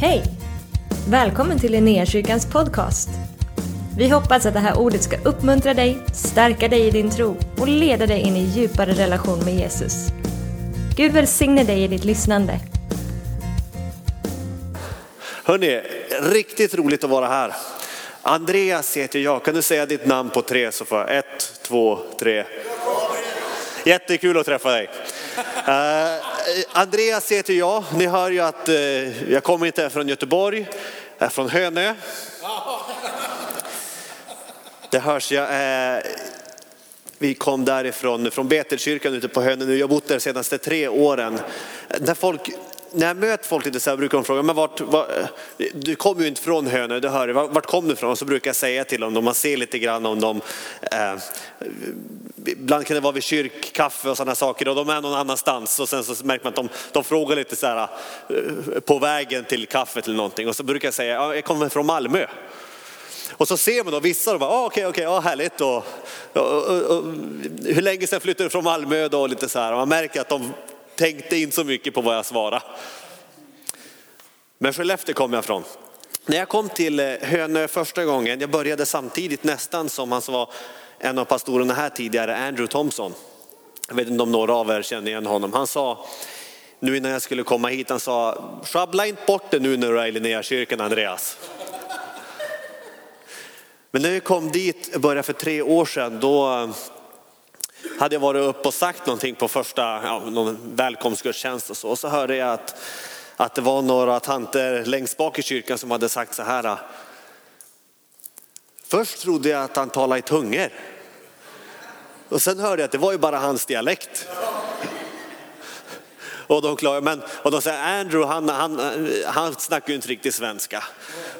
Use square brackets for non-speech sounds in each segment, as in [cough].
Hej! Välkommen till Linnéakyrkans podcast. Vi hoppas att det här ordet ska uppmuntra dig, stärka dig i din tro och leda dig in i djupare relation med Jesus. Gud välsigne dig i ditt lyssnande. Hörni, riktigt roligt att vara här. Andreas heter jag. Kan du säga ditt namn på tre så får jag ett, två, tre. Jättekul att träffa dig. Uh, Eh, Andreas heter jag. Ni hör ju att eh, jag kommer inte från Göteborg, jag är från Hönö. Det hörs. Jag, eh, vi kom därifrån, från Betelkyrkan ute på Hönö nu. Jag har bott där de senaste tre åren. När folk när jag möter folk lite så här brukar de fråga, men vart, vart, du kommer ju inte från Hönö, det hör, vart kom du ifrån? Och Så brukar jag säga till dem, man ser lite grann om dem, eh, ibland kan det vara vid kyrkkaffe och sådana saker och de är någon annanstans och sen så märker man att de, de frågar lite så här eh, på vägen till kaffet eller någonting och så brukar jag säga, ja, jag kommer från Malmö. Och så ser man då vissa, och bara, ah, okej, okej, ah, härligt. Och, och, och, och, hur länge sedan flyttade du från Malmö då? Och Lite så här. Och man märker att de tänkte inte så mycket på vad jag svarade. Men Skellefteå kom jag från. När jag kom till eh, Hönö första gången, jag började samtidigt nästan som han som var en av pastorerna här tidigare, Andrew Thompson. Jag vet inte om några av er känner igen honom. Han sa, nu innan jag skulle komma hit, han sa, sjabbla inte bort det nu när du är i Linnéakyrkan Andreas. Men när vi kom dit, började för tre år sedan, då hade jag varit uppe och sagt någonting på första ja, någon välkomstgudstjänst och så. Och så hörde jag att, att det var några tanter längst bak i kyrkan som hade sagt så här. Ah, först trodde jag att han talade i tungor. Och sen hörde jag att det var ju bara hans dialekt. Och de, klarar, men, och de säger Andrew han, han, han snackar ju inte riktigt svenska.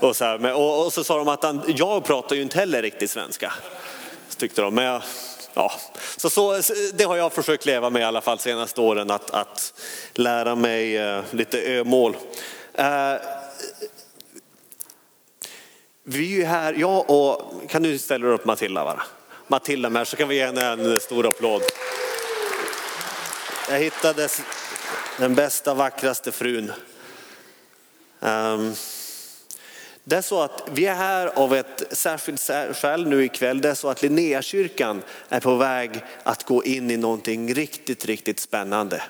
Och så, här, och, och, så sa de att han, jag pratar ju inte heller riktigt svenska. Så tyckte de. Men jag, ja, så, så, det har jag försökt leva med i alla fall senaste åren, att, att lära mig uh, lite ömål. Uh, vi är ju här, jag och, kan du ställa upp Matilda bara? Matilda med så kan vi ge henne en stor applåd. Jag hittade den bästa, vackraste frun. Um, det är så att vi är här av ett särskilt skäl nu ikväll. Det är så att Linnéakyrkan är på väg att gå in i någonting riktigt, riktigt spännande.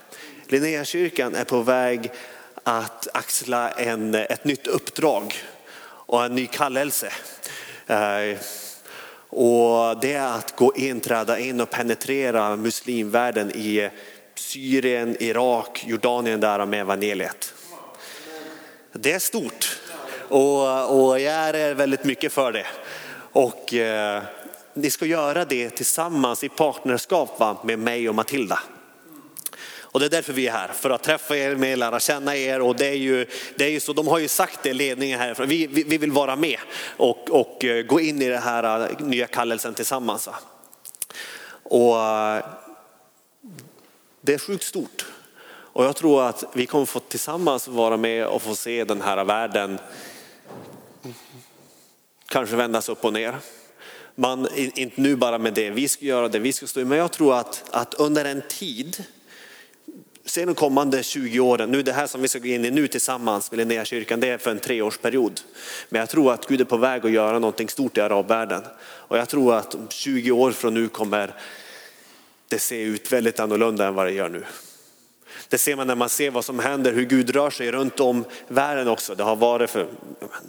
Linnéakyrkan är på väg att axla en, ett nytt uppdrag och en ny kallelse. Eh, och det är att gå in, träda in och penetrera muslimvärlden i Syrien, Irak, Jordanien där med evangeliet. Det är stort. Och, och jag är eh, väldigt mycket för det. Och eh, ni ska göra det tillsammans i partnerskap va, med mig och Matilda. Och det är därför vi är här, för att träffa er med, lära känna er. Och det är ju, det är ju så, de har ju sagt det, ledningen här, vi, vi, vi vill vara med och, och eh, gå in i den här eh, nya kallelsen tillsammans. Va? Och det är sjukt stort. Och jag tror att vi kommer få tillsammans vara med och få se den här världen kanske vändas upp och ner. Man, inte nu bara med det vi ska göra, det vi ska stå i, men jag tror att, att under en tid, se de kommande 20 åren, nu det här som vi ska gå in i nu tillsammans med Linnéakyrkan, det är för en treårsperiod. Men jag tror att Gud är på väg att göra någonting stort i arabvärlden. Och jag tror att om 20 år från nu kommer det se ut väldigt annorlunda än vad det gör nu. Det ser man när man ser vad som händer, hur Gud rör sig runt om världen också. Det har varit för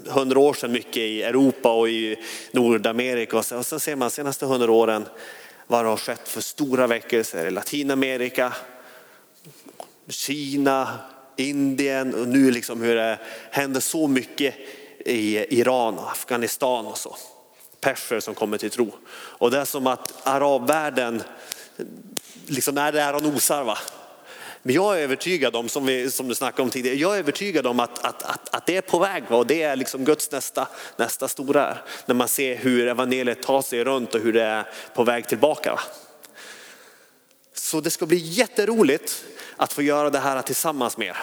hundra år sedan mycket i Europa och i Nordamerika och sen ser man de senaste hundra åren vad det har skett för stora väckelser i Latinamerika, Kina, Indien och nu liksom hur det händer så mycket i Iran och Afghanistan och så. Perser som kommer till tro. Och det är som att arabvärlden liksom är där och nosar. Va? Men jag är övertygad om, som, vi, som du snackade om tidigare, jag är övertygad om att, att, att, att det är på väg och det är liksom Guds nästa, nästa stora. När man ser hur evangeliet tar sig runt och hur det är på väg tillbaka. Så det ska bli jätteroligt att få göra det här tillsammans med er.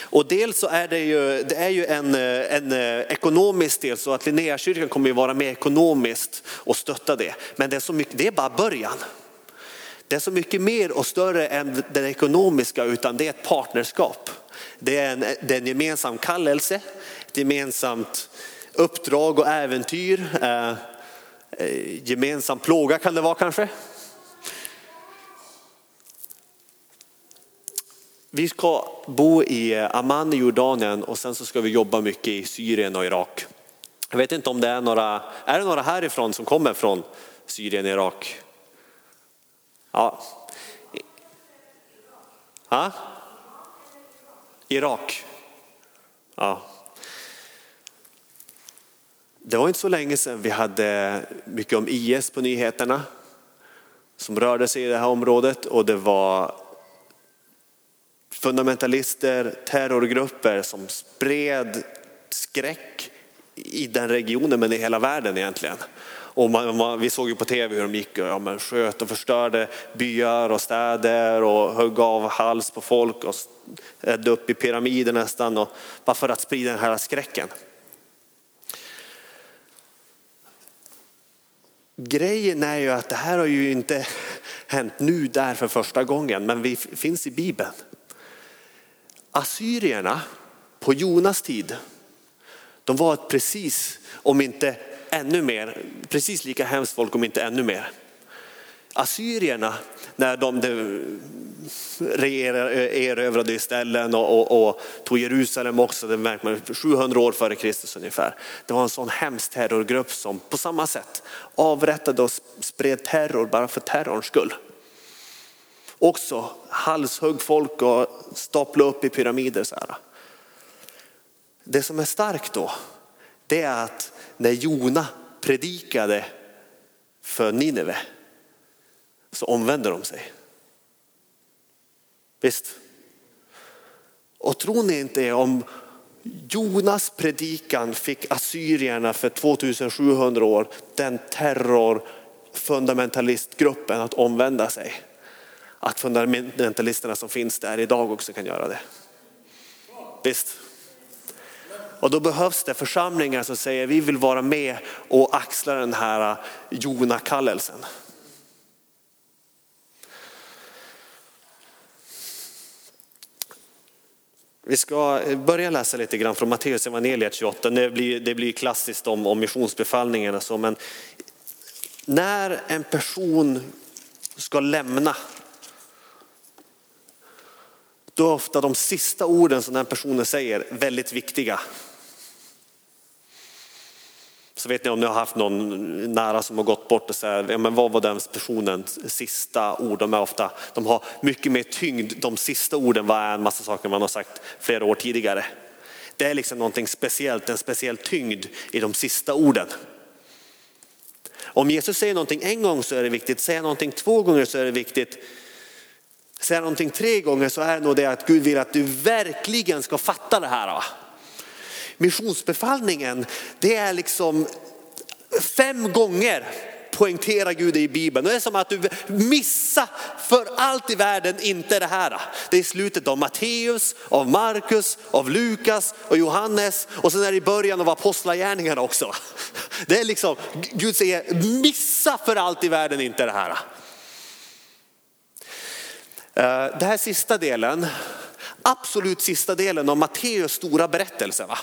Och dels så är det ju, det är ju en, en eh, ekonomisk del så att Linnéakyrkan kommer ju vara med ekonomiskt och stötta det. Men det är, så mycket, det är bara början. Det är så mycket mer och större än det ekonomiska utan det är ett partnerskap. Det är en, det är en gemensam kallelse, ett gemensamt uppdrag och äventyr. Eh, eh, gemensam plåga kan det vara kanske. Vi ska bo i Amman i Jordanien och sen så ska vi jobba mycket i Syrien och Irak. Jag vet inte om det är några, är det några härifrån som kommer från Syrien och Irak? Ja. ja. Irak. Ja. Det var inte så länge sedan vi hade mycket om IS på nyheterna som rörde sig i det här området och det var fundamentalister, terrorgrupper som spred skräck i den regionen men i hela världen egentligen. Och man, man, vi såg ju på tv hur de gick och ja, men sköt och förstörde byar och städer och högg av hals på folk och ädde upp i pyramider nästan. Och, bara för att sprida den här skräcken. Grejen är ju att det här har ju inte hänt nu där för första gången men vi finns i Bibeln. Assyrierna på Jonas tid, de var ett precis, om inte ännu mer, precis lika hemskt folk om inte ännu mer. Assyrierna, när de eh, erövrade ställen och, och, och, tog Jerusalem också, det märker man 700 år före Kristus ungefär. Det var en sån hemsk terrorgrupp som på samma sätt avrättade och spred terror bara för terrorns skull. Också halshugg folk och stapla upp i pyramider. Så här. Det som är starkt då, det är att när Jona predikade för Nineve så omvände de sig. Visst? Och tror ni inte om Jonas predikan fick assyrierna för 2700 år, den terror fundamentalistgruppen att omvända sig. Att fundamentalisterna som finns där idag också kan göra det. Visst? Och då behövs det församlingar som säger vi vill vara med och axla den här äh, Jona-kallelsen. Vi ska eh, börja läsa lite grann från Matteus evangeliet 28. Det blir, det blir klassiskt om, om missionsbefallningen och så, men när en person ska lämna, då är ofta de sista orden som den personen säger väldigt viktiga. Så vet ni om ni har haft någon nära som har gått bort och säger, ja, men vad var den personens sista ord? De, är ofta, de har mycket mer tyngd, de sista orden, vad är en massa saker man har sagt flera år tidigare. Det är liksom någonting speciellt, en speciell tyngd i de sista orden. Om Jesus säger någonting en gång så är det viktigt, säger någonting två gånger så är det viktigt. Säger någonting tre gånger så är det nog det att Gud vill att du verkligen ska fatta det här. Missionsbefallningen, det är liksom fem gånger poängterar Gud i Bibeln. Det är som att du missar för allt i världen inte det här. Det är slutet av Matteus, av Markus, av Lukas och Johannes och sen är det i början av apostlagärningarna också. Det är liksom, Gud säger missa för allt i världen inte det här. Den det här sista delen, absolut sista delen av Matteus stora berättelse. Va?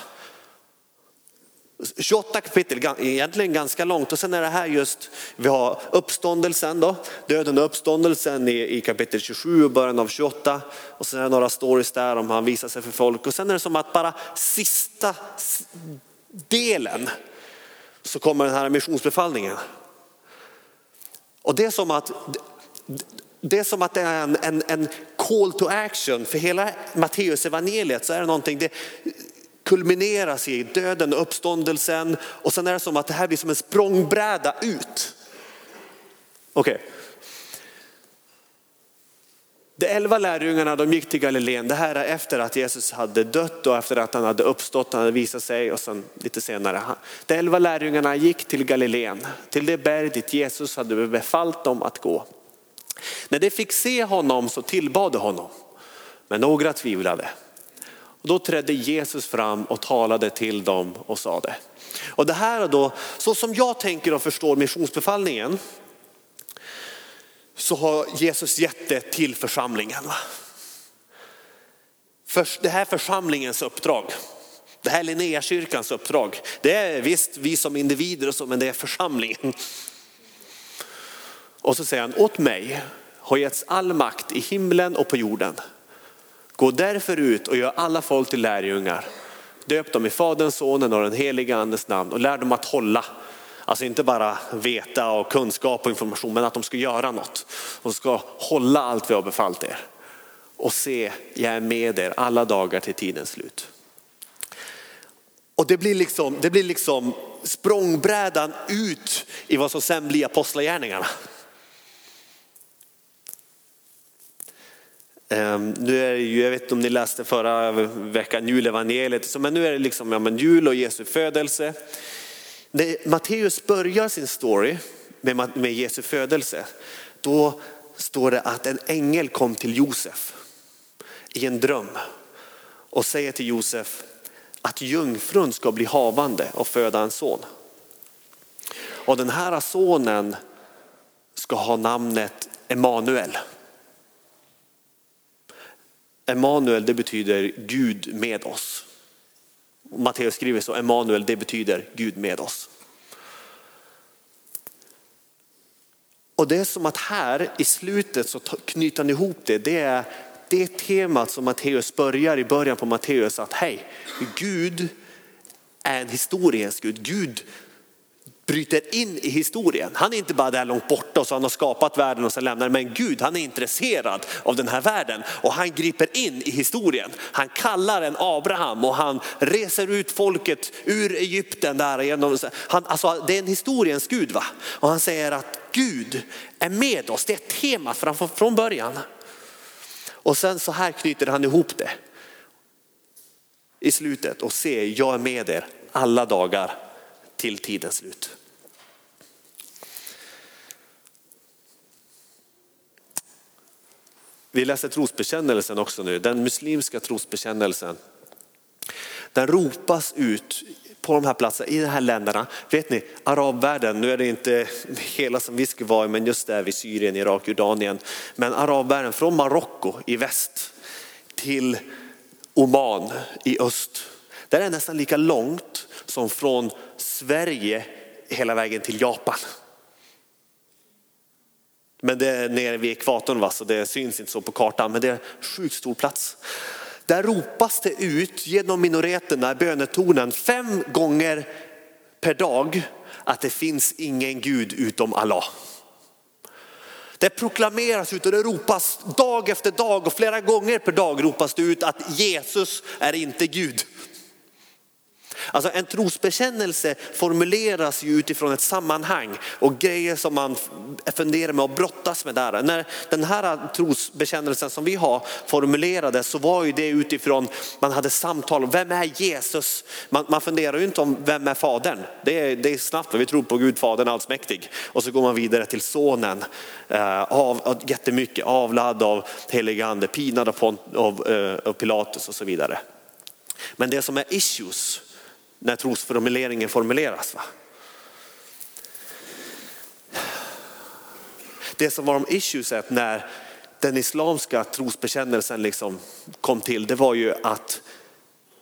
28 kapitel, egentligen ganska långt. Och sen är det här just, vi har uppståndelsen då, döden och uppståndelsen i, i kapitel 27 och början av 28 och sen är det några stories där om han visar sig för folk. Och sen är det som att bara sista delen så kommer den här missionsbefallningen. Och det är som att det är som att det är en, en, en call to action. För hela Matteus evangeliet så är det någonting, det, kulmineras i döden och uppståndelsen och sen är det som att det här blir som en språngbräda ut. Okej. Okay. De elva lärjungarna de gick till Galileen. Det här är efter att Jesus hade dött och efter att han hade uppstått, han hade visat sig och sen lite senare. De elva lärjungarna gick till Galileen, till det berg dit Jesus hade befallt dem att gå. När de fick se honom så tillbad de honom, men några tvivlade. Och då trädde Jesus fram och talade till dem och sa det. Och det här är då, så som jag tänker och förstår missionsbefallningen, så har Jesus gett det till församlingen. för det här församlingens uppdrag. Det här är Linnéakyrkans uppdrag. Det är visst vi som individer och så, men det är församlingen. Och så säger han, åt mig har getts all makt i himlen och på jorden. Gå därför ut och gör alla folk till lärjungar. Döp dem i Faderns, Sonen och den heliga Andes namn och lär dem att hålla. Alltså inte bara veta och kunskap och information, men att de ska göra något. De ska hålla allt vi har befallt er. Och se, jag är med er alla dagar till tidens slut. Och det blir liksom, det blir liksom språngbrädan ut i vad som sen blir apostlagärningarna. Ehm, nu är ju, jag vet inte om ni läste förra veckan julevangeliet, men nu är det liksom ja, men jul och Jesu födelse. När Matteus börjar sin story med, med Jesu födelse, då står det att en ängel kom till Josef i en dröm och säger till Josef att jungfrun ska bli havande och föda en son. Och den här sonen ska ha namnet Emanuel. Emanuel det betyder Gud med oss. Matteus skriver så, Emanuel det betyder Gud med oss. Och det är som att här i slutet så knyter han ihop det. Det är det temat som Matteus börjar i början på Matteus att hej, Gud är en historiens Gud. Gud bryter in i historien. Han är inte bara där långt borta och så han har skapat världen och sen lämnar Men Gud han är intresserad av den här världen och han griper in i historien. Han kallar en Abraham och han reser ut folket ur Egypten. Där. Han, alltså, det är en historiens Gud. Va? Och han säger att Gud är med oss. Det är temat från, från början. Och sen så här knyter han ihop det i slutet och se, jag är med er alla dagar till tidens slut. Vi läser trosbekännelsen också nu, den muslimska trosbekännelsen. Den ropas ut på de här platserna, i de här länderna. Vet ni, arabvärlden, nu är det inte hela som vi ska vara i, men just där vid Syrien, Irak, Jordanien. Men arabvärlden från Marocko i väst till Oman i öst. Där är nästan lika långt som från Sverige hela vägen till Japan. Men det är nere vid ekvatorn va? så det syns inte så på kartan, men det är en sjukt stor plats. Där ropas det ut genom minoreterna, bönetornen, fem gånger per dag att det finns ingen Gud utom Allah. Det proklameras ut och det ropas dag efter dag och flera gånger per dag ropas det ut att Jesus är inte Gud. Alltså en trosbekännelse formuleras ju utifrån ett sammanhang och grejer som man funderar med och brottas med där. När den här trosbekännelsen som vi har formulerades så var ju det utifrån, man hade samtal om vem är Jesus? Man, man funderar ju inte om vem är fadern? Det är, det är snabbt, vi tror på Gud fadern allsmäktig. Och så går man vidare till sonen, eh, av, jättemycket, avlad av helig ande, pinad av, av, eh, av Pilatus och så vidare. Men det som är issues när trosformuleringen formuleras. Va? Det som var de issueset när den islamska trosbekännelsen liksom kom till, det var ju att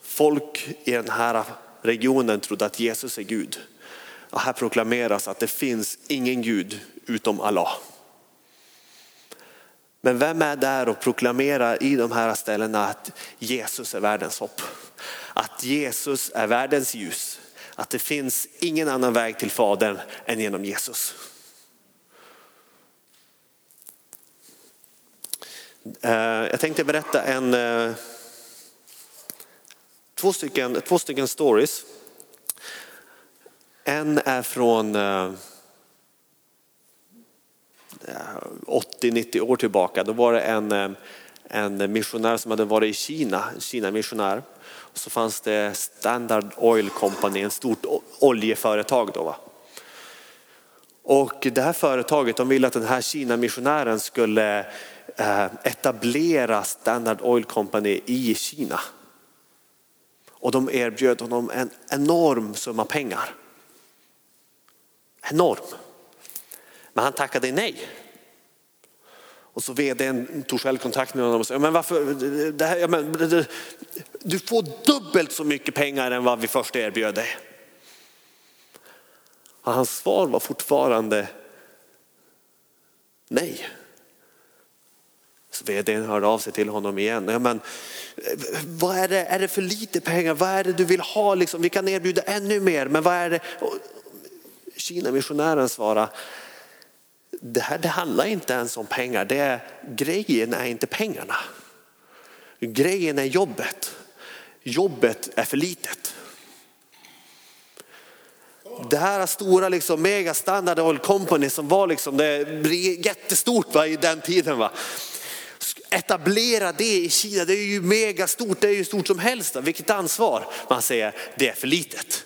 folk i den här regionen trodde att Jesus är Gud. Och här proklameras att det finns ingen Gud utom Allah. Men vem är där och proklamerar i de här ställena att Jesus är världens hopp? Att Jesus är världens ljus. Att det finns ingen annan väg till Fadern än genom Jesus. Eh, jag tänkte berätta en, eh, två, stycken, två stycken stories. En är från eh, 80-90 år tillbaka. Då var det en, en missionär som hade varit i Kina, en Kina-missionär så fanns det Standard Oil Company, ett stort oljeföretag. Då, va? Och det här företaget de ville att den här Kina-missionären skulle eh, etablera Standard Oil Company i Kina. Och de erbjöd honom en enorm summa pengar. Enorm. Men han tackade nej. Och så vdn tog själv kontakt med honom och sa, men varför, det här, men, det, du får dubbelt så mycket pengar än vad vi först erbjöd dig. Och hans svar var fortfarande nej. Så vdn hörde av sig till honom igen. Ja, men, vad är, det, är det för lite pengar? Vad är det du vill ha? Liksom, vi kan erbjuda ännu mer, men vad är det? Kina-missionären svarade, det här det handlar inte ens om pengar. Det är, grejen är inte pengarna. Grejen är jobbet. Jobbet är för litet. Det här stora liksom, mega standard oil company som var liksom, det jättestort va, i den tiden. Va? Etablera det i Kina, det är ju mega stort, det är ju stort som helst. Vilket ansvar? Man säger det är för litet.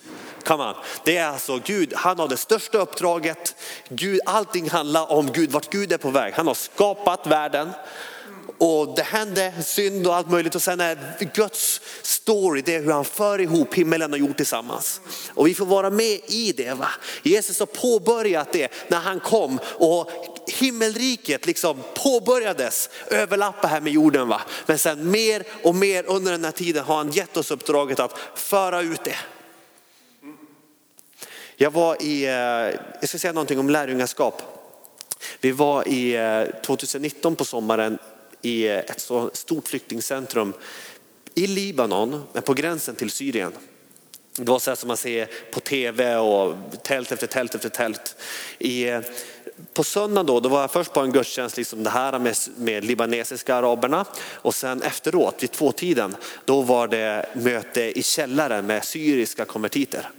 Come on. Det är alltså Gud, han har det största uppdraget. Gud, allting handlar om Gud, vart Gud är på väg. Han har skapat världen och det hände synd och allt möjligt och sen är Guds story, det är hur han för ihop himmelen och jord tillsammans. Och vi får vara med i det. Va? Jesus har påbörjat det när han kom och himmelriket liksom påbörjades överlappa här med jorden. Va? Men sen mer och mer under den här tiden har han gett oss uppdraget att föra ut det. Jag var i, eh, jag ska säga någonting om lärjungaskap. Vi var i eh, 2019 på sommaren i eh, ett så stort flyktingcentrum i Libanon, men på gränsen till Syrien. Det var så här som man ser på tv och tält efter tält efter tält. I, på söndagen då, då var jag först på en gudstjänst, liksom det här med, med libanesiska araberna och sen efteråt vid tvåtiden, då var det möte i källaren med syriska konvertiter.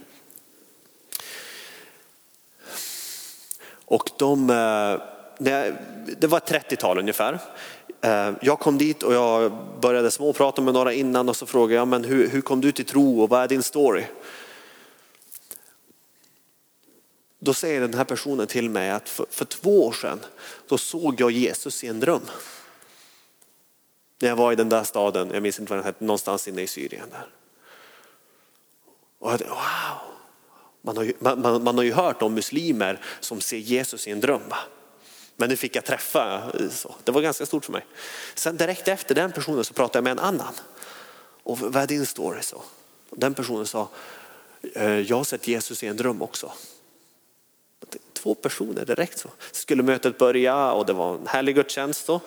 Och de, eh, det var ett 30-tal ungefär. Eh, jag kom dit och jag började småprata med några innan och så frågade jag, men hur, hur kom du till tro och vad är din story? Då säger den här personen till mig att för, för två år sedan då såg jag Jesus i en dröm. När jag var i den där staden, jag minns inte vad den hette, någonstans inne i Syrien. Där. Och jag, wow, man har, ju, man, man har ju hört om muslimer som ser Jesus i en dröm. Va? Men nu fick jag träffa, eh, så. det var ganska stort för mig. Sen direkt efter den personen så pratade jag med en annan. Och vad är din story? Så. Den personen sa, eh, jag har sett Jesus i en dröm också. Två personer direkt så. Skulle mötet börja och det var en härlig gudstjänst. Då.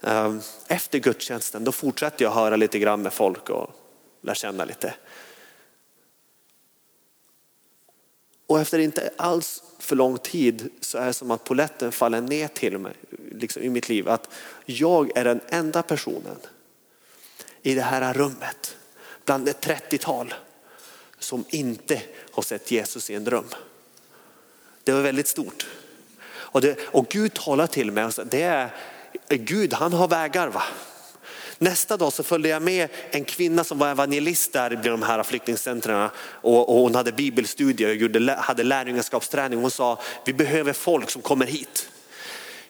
Ehm, efter gudstjänsten då fortsatte jag höra lite grann med folk och lära känna lite. Och efter inte alls för lång tid så är det som att poletten faller ner till mig liksom i mitt liv. Att jag är den enda personen i det här rummet bland ett 30-tal som inte har sett Jesus i en dröm. Det var väldigt stort. Och, det, och Gud talar till mig och sa, det är Gud han har vägar. va. Nästa dag så följde jag med en kvinna som var evangelist där i de här flyktingcentren och, och hon hade bibelstudier och hade lärjungaskapsträning. Hon sa, vi behöver folk som kommer hit.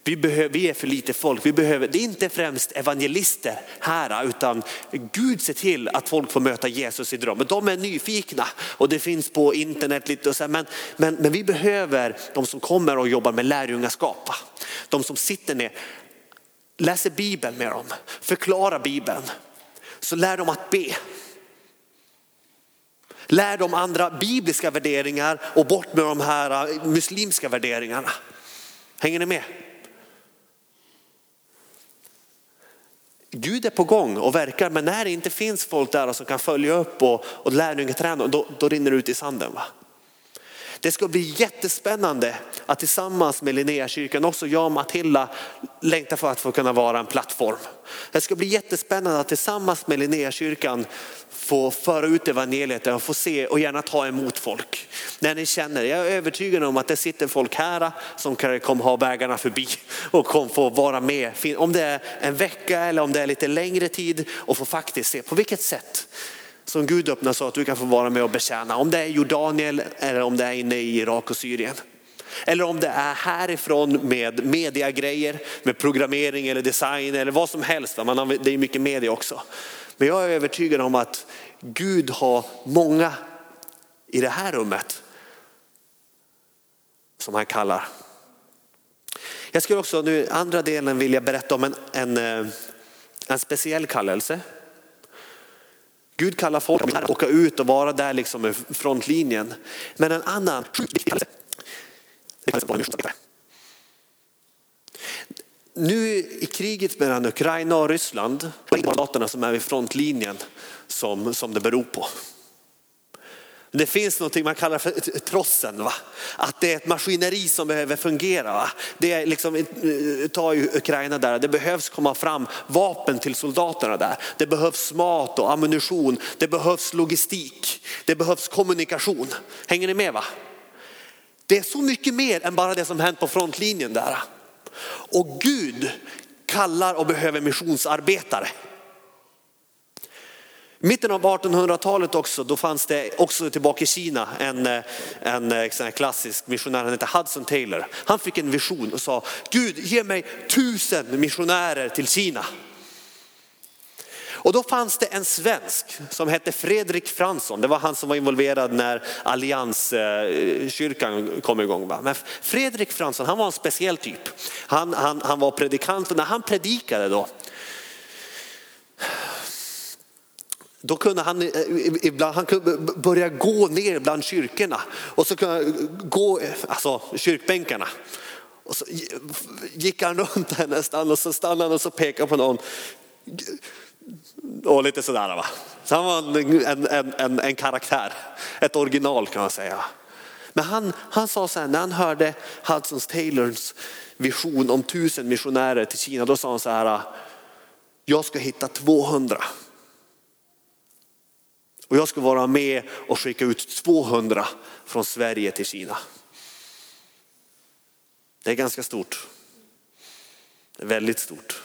Vi, behöver, vi är för lite folk. Vi behöver, det är inte främst evangelister här utan Gud ser till att folk får möta Jesus i drömmen. De är nyfikna och det finns på internet lite och så här, men, men, men vi behöver de som kommer och jobbar med lärjungaskap. De som sitter ner läser Bibeln med dem, förklarar Bibeln, så lär de att be. Lär dem andra bibliska värderingar och bort med de här äh, muslimska värderingarna. Hänger ni med? Gud är på gång och verkar men när det inte finns folk där som kan följa upp och, och lärjungaträna då, då rinner det ut i sanden. Va? Det ska bli jättespännande att tillsammans med Linnéakyrkan, också jag och Matilda längtar för att få kunna vara en plattform. Det ska bli jättespännande att tillsammans med Linnéakyrkan få föra ut evangeliet och få se och gärna ta emot folk. När ni känner, jag är övertygad om att det sitter folk här som kommer ha vägarna förbi och kommer få vara med. Om det är en vecka eller om det är lite längre tid och få faktiskt se på vilket sätt som Gud öppnar så att du kan få vara med och betjäna. Om det är Jordanien eller om det är inne i Irak och Syrien. Eller om det är härifrån med mediagrejer, med programmering eller design eller vad som helst. Man det är mycket media också. Men jag är övertygad om att Gud har många i det här rummet som han kallar. Jag skulle också nu andra delen vilja berätta om en, en, eh, en speciell kallelse. Gud kallar folk att åka ut och vara där liksom i frontlinjen. Men en annan kallelse. Nu i kriget mellan Ukraina och Ryssland, staterna som är vid frontlinjen som, som det beror på. Det finns något man kallar för trossen. Va? Att det är ett maskineri som behöver fungera. Va? Det är liksom, eh, ta Ukraina där, det behövs komma fram vapen till soldaterna där. Det behövs mat och ammunition, det behövs logistik, det behövs kommunikation. Hänger ni med? va? Det är så mycket mer än bara det som hänt på frontlinjen där. Och Gud kallar och behöver missionsarbetare mitten av 1800-talet också, då fanns det också tillbaka i Kina en, en, eh, en klassisk missionär, han hette Hudson Taylor. Han fick en vision och sa, Gud ge mig tusen missionärer till Kina. Och då fanns det en svensk som hette Fredrik Fransson. Det var han som var involverad när allianskyrkan kom igång. Men Fredrik Fransson, han var en speciell typ. Han, han, han var predikant och när han predikade då, Då kunde han eh, ibland han kunde börja gå ner bland kyrkorna och så kunde han gå, alltså kyrkbänkarna. Och så gick han runt där nästan och så stannade han och så pekade på någon. Och lite sådär va. Så han var en, en, en, en karaktär, ett original kan man säga. Men han, han sa så här, när han hörde Hudson Taylors vision om tusen missionärer till Kina, då sa han så här, jag ska hitta 200 och jag ska vara med och skicka ut 200 från Sverige till Kina. Det är ganska stort. Det är väldigt stort.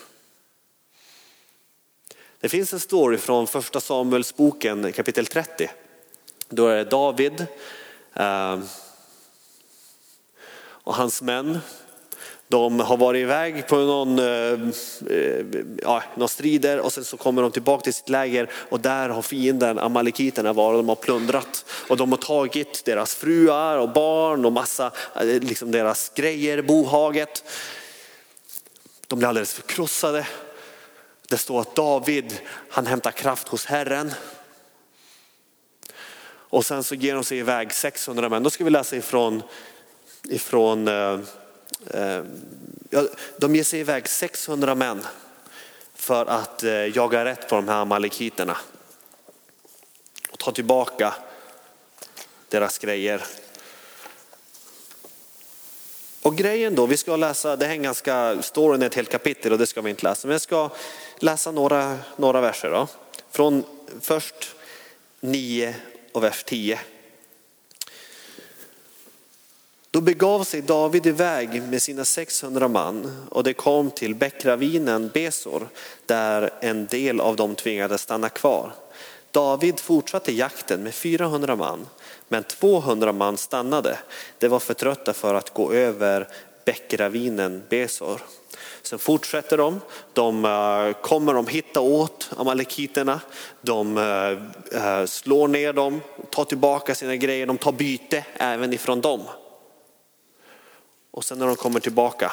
Det finns en story från första Samuelsboken kapitel 30. Då är det David eh, och hans män de har varit iväg på någon, eh, eh, ja, någon strider och sen så kommer de tillbaka till sitt läger och där har fienden, amalekiterna varit, de har plundrat och de har tagit deras fruar och barn och massa, eh, liksom deras grejer, bohaget. De blir alldeles förkrossade. Det står att David, han hämtar kraft hos Herren. Och sen så ger de sig iväg 600 män. Då ska vi läsa ifrån, ifrån Eh, de ger sig iväg 600 män för att eh, jaga rätt på de här amalekiterna och ta tillbaka deras grejer. Och grejen då, vi ska läsa, det här är en ganska, storyn är ett helt kapitel och det ska vi inte läsa, men jag ska läsa några, några verser då. Från först 9 och vers 10. Då begav sig David iväg med sina 600 man och det kom till bäckravinen Besor där en del av dem tvingades stanna kvar. David fortsatte jakten med 400 man men 200 man stannade. De var för trötta för att gå över bäckravinen Besor. Sen fortsätter de, de eh, kommer de hitta åt amalekiterna, de eh, eh, slår ner dem, tar tillbaka sina grejer, de tar byte även ifrån dem. Och sen när de kommer tillbaka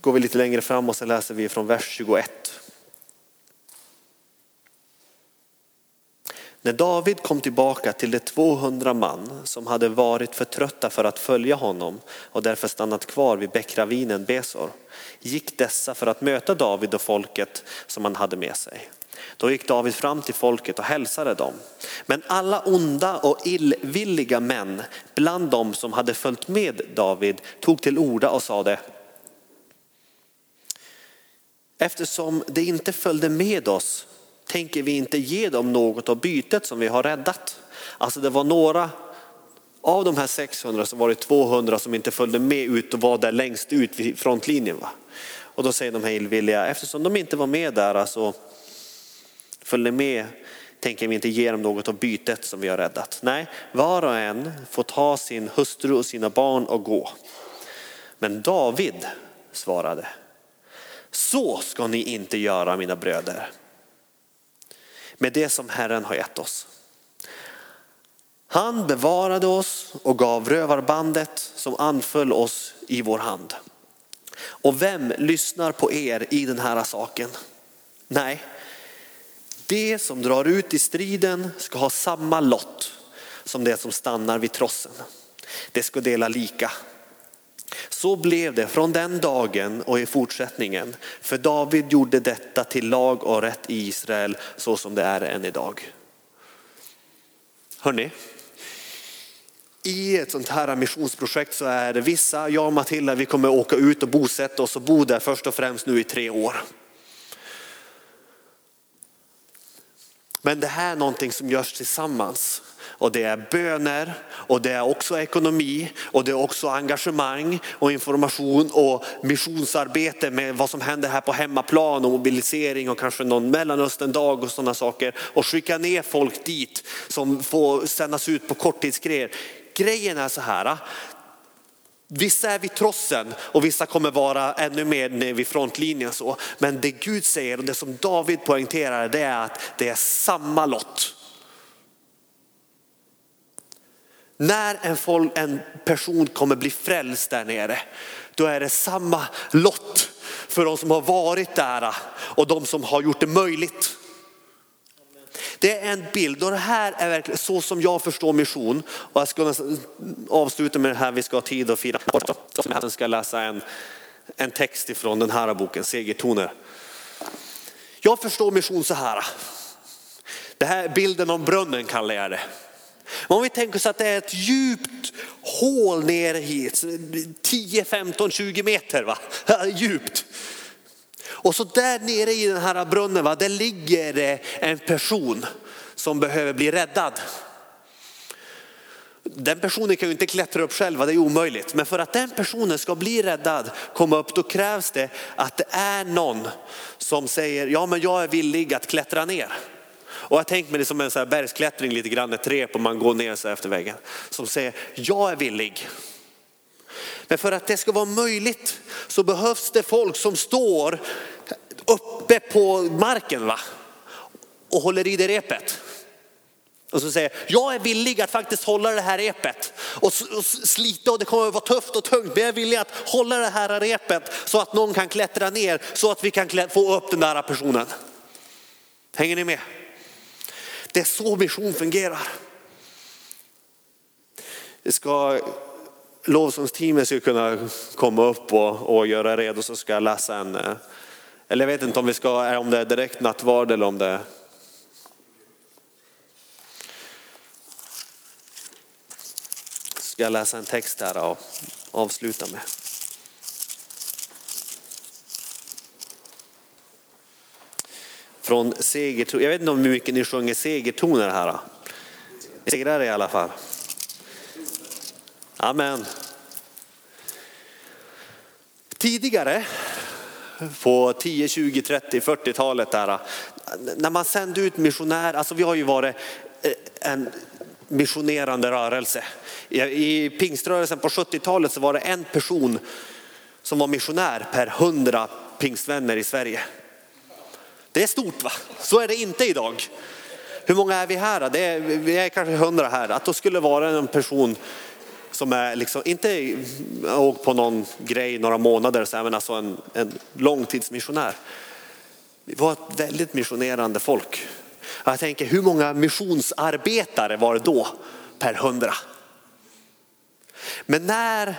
går vi lite längre fram och sen läser vi från vers 21. När David kom tillbaka till de 200 man som hade varit för trötta för att följa honom och därför stannat kvar vid bäckravinen Besor, gick dessa för att möta David och folket som han hade med sig. Då gick David fram till folket och hälsade dem. Men alla onda och illvilliga män bland dem som hade följt med David tog till orda och sade Eftersom det inte följde med oss tänker vi inte ge dem något av bytet som vi har räddat. Alltså det var några av de här 600 så var det 200 som inte följde med ut och var där längst ut vid frontlinjen. Va? Och då säger de här illvilliga, eftersom de inte var med där alltså, följde med tänker vi inte ge dem något av bytet som vi har räddat. Nej, var och en får ta sin hustru och sina barn och gå. Men David svarade, så ska ni inte göra mina bröder med det som Herren har gett oss. Han bevarade oss och gav rövarbandet som anföll oss i vår hand. Och vem lyssnar på er i den här saken? Nej, det som drar ut i striden ska ha samma lott som det som stannar vid trossen. Det ska dela lika. Så blev det från den dagen och i fortsättningen. För David gjorde detta till lag och rätt i Israel så som det är än idag. Hörrni, i ett sånt här missionsprojekt så är det vissa, jag och Matilda, vi kommer åka ut och bosätta oss och bo där först och främst nu i tre år. Men det här är någonting som görs tillsammans. Och det är böner och det är också ekonomi och det är också engagemang och information och missionsarbete med vad som händer här på hemmaplan och mobilisering och kanske någon mellanöstern-dag och sådana saker. Och skicka ner folk dit som får sändas ut på korttidsgrejer. Grejen är så här, ah, Vissa är vid trossen och vissa kommer vara ännu mer nere vid frontlinjen. Så. Men det Gud säger och det som David poängterar det är att det är samma lott. När en, folk, en person kommer bli frälst där nere, då är det samma lott för de som har varit där och de som har gjort det möjligt. Det är en bild och det här är verkligen så som jag förstår mission. Och jag ska avsluta med det här, vi ska ha tid att fira. Jag ska läsa en, en text ifrån den här boken, Segertoner. Jag förstår mission så här. Det här bilden om brunnen kallar jag det. Om vi tänker oss att det är ett djupt hål ner hit, 10, 15, 20 meter va? [laughs] djupt. Och så där nere i den här brunnen, va, där ligger en person som behöver bli räddad. Den personen kan ju inte klättra upp själv, det är omöjligt. Men för att den personen ska bli räddad, komma upp, då krävs det att det är någon som säger, ja men jag är villig att klättra ner. Och jag tänker mig det som en så här bergsklättring lite grann, ett rep och man går ner så efter väggen. Som säger, jag är villig. Men för att det ska vara möjligt så behövs det folk som står uppe på marken va? och håller i det repet. Och så säger jag är villig att faktiskt hålla det här repet och, slita och det kommer att vara tufft och tungt. Men jag är villig att hålla det här repet så att någon kan klättra ner så att vi kan få upp den där personen. Hänger ni med? Det är så mission fungerar. Det ska lovsångsteamet ska kunna komma upp och, och göra redo så ska jag läsa en, eh, eller jag vet inte om, vi ska, eh, om det är direkt nattvard eller om det är ska jag läsa en text här och avsluta med. Från segertoner, jag vet inte hur mycket ni sjunger segertoner här. Segrar i alla fall. Amen. Tidigare på 10, 20, 30, 40-talet där, när man sände ut missionärer, alltså vi har ju varit eh, en missionerande rörelse. I pingströrelsen på 70-talet så var det en person som var missionär per hundra pingstvänner i Sverige. Det är stort va? Så är det inte idag. Hur många är vi här? Det är, vi är kanske hundra här. Att då skulle vara en person som är liksom, inte åkt på någon grej några månader, så här, men alltså en, en långtidsmissionär. Vi var ett väldigt missionerande folk. Jag tänker hur många missionsarbetare var det då per hundra? Men när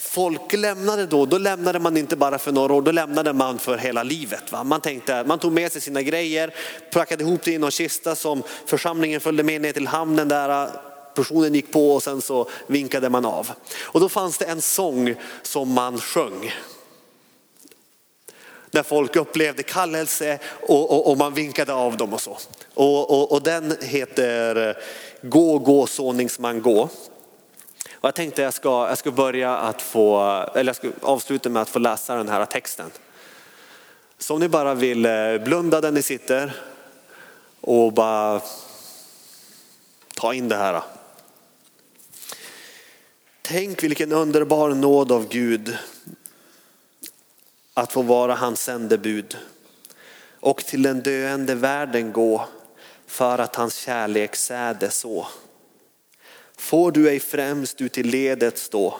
folk lämnade då, då lämnade man inte bara för några år, då lämnade man för hela livet. Va? Man, tänkte, man tog med sig sina grejer, packade ihop det i någon kista som församlingen följde med ner till hamnen där personen gick på och sen så vinkade man av. Och då fanns det en sång som man sjöng. När folk upplevde kallelse och, och, och man vinkade av dem och så. Och, och den heter Gå, gå såningsman gå. Och jag tänkte jag ska, jag ska börja att få, eller jag ska avsluta med att få läsa den här texten. Så om ni bara vill eh, blunda där ni sitter och bara ta in det här. Tänk vilken underbar nåd av Gud att få vara hans sändebud och till den döende världen gå för att hans kärlek säde så. Får du ej främst ut i ledet stå,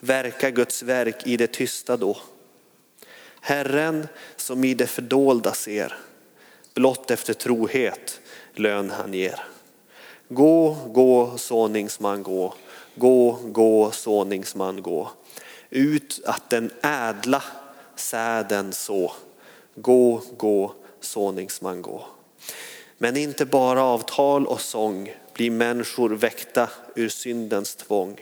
verka Guds verk i det tysta då. Herren som i det fördolda ser, blott efter trohet lön han ger. Gå, gå, såningsman gå, gå, gå, såningsman gå. Ut att den ädla säden så. Gå, gå, såningsman gå. Men inte bara av tal och sång blir människor väckta ur syndens tvång.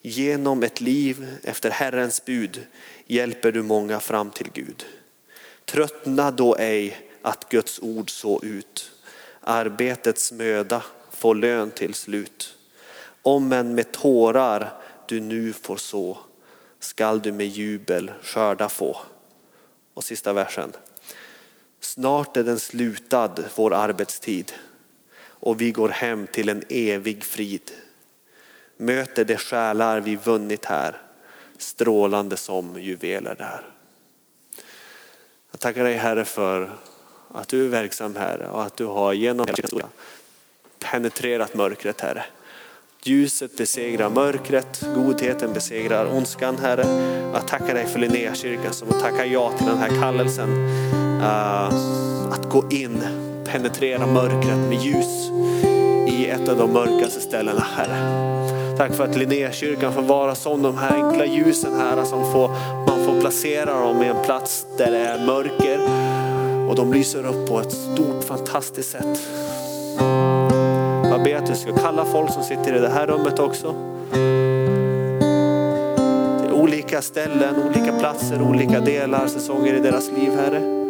Genom ett liv efter Herrens bud hjälper du många fram till Gud. Tröttna då ej att Guds ord så ut. Arbetets möda får lön till slut. Om än med tårar du nu får så skall du med jubel skörda få. Och sista versen. Snart är den slutad, vår arbetstid, och vi går hem till en evig frid. Möter de själar vi vunnit här, strålande som juveler där. Jag tackar dig Herre för att du är verksam Herre och att du har genom historia penetrerat mörkret Herre. Ljuset besegrar mörkret, godheten besegrar ondskan Herre. Jag tackar dig för Linnéakyrkan som tackar ja till den här kallelsen. Uh, att gå in, penetrera mörkret med ljus i ett av de mörkaste ställena Herre. Tack för att Linnékyrkan får vara som de här enkla ljusen här som får, man får placera dem i en plats där det är mörker och de lyser upp på ett stort fantastiskt sätt. Jag ber att du ska kalla folk som sitter i det här rummet också. Till olika ställen, olika platser, olika delar, säsonger i deras liv Herre.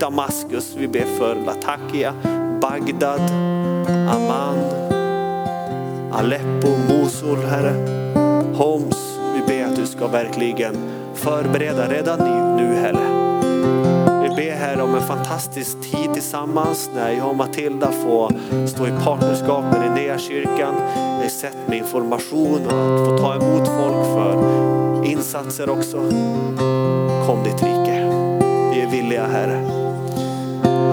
Damaskus. Vi ber för Latakia, Bagdad, Amman, Aleppo, Mosul Herre, Homs. Vi ber att du ska verkligen förbereda redan nu Herre Vi ber Herre om en fantastisk tid tillsammans när jag och Matilda får stå i partnerskap med Linnéakyrkan. Vi har sett med information och att få ta emot folk för insatser också. Kom ditt rike. Vi är villiga Herre.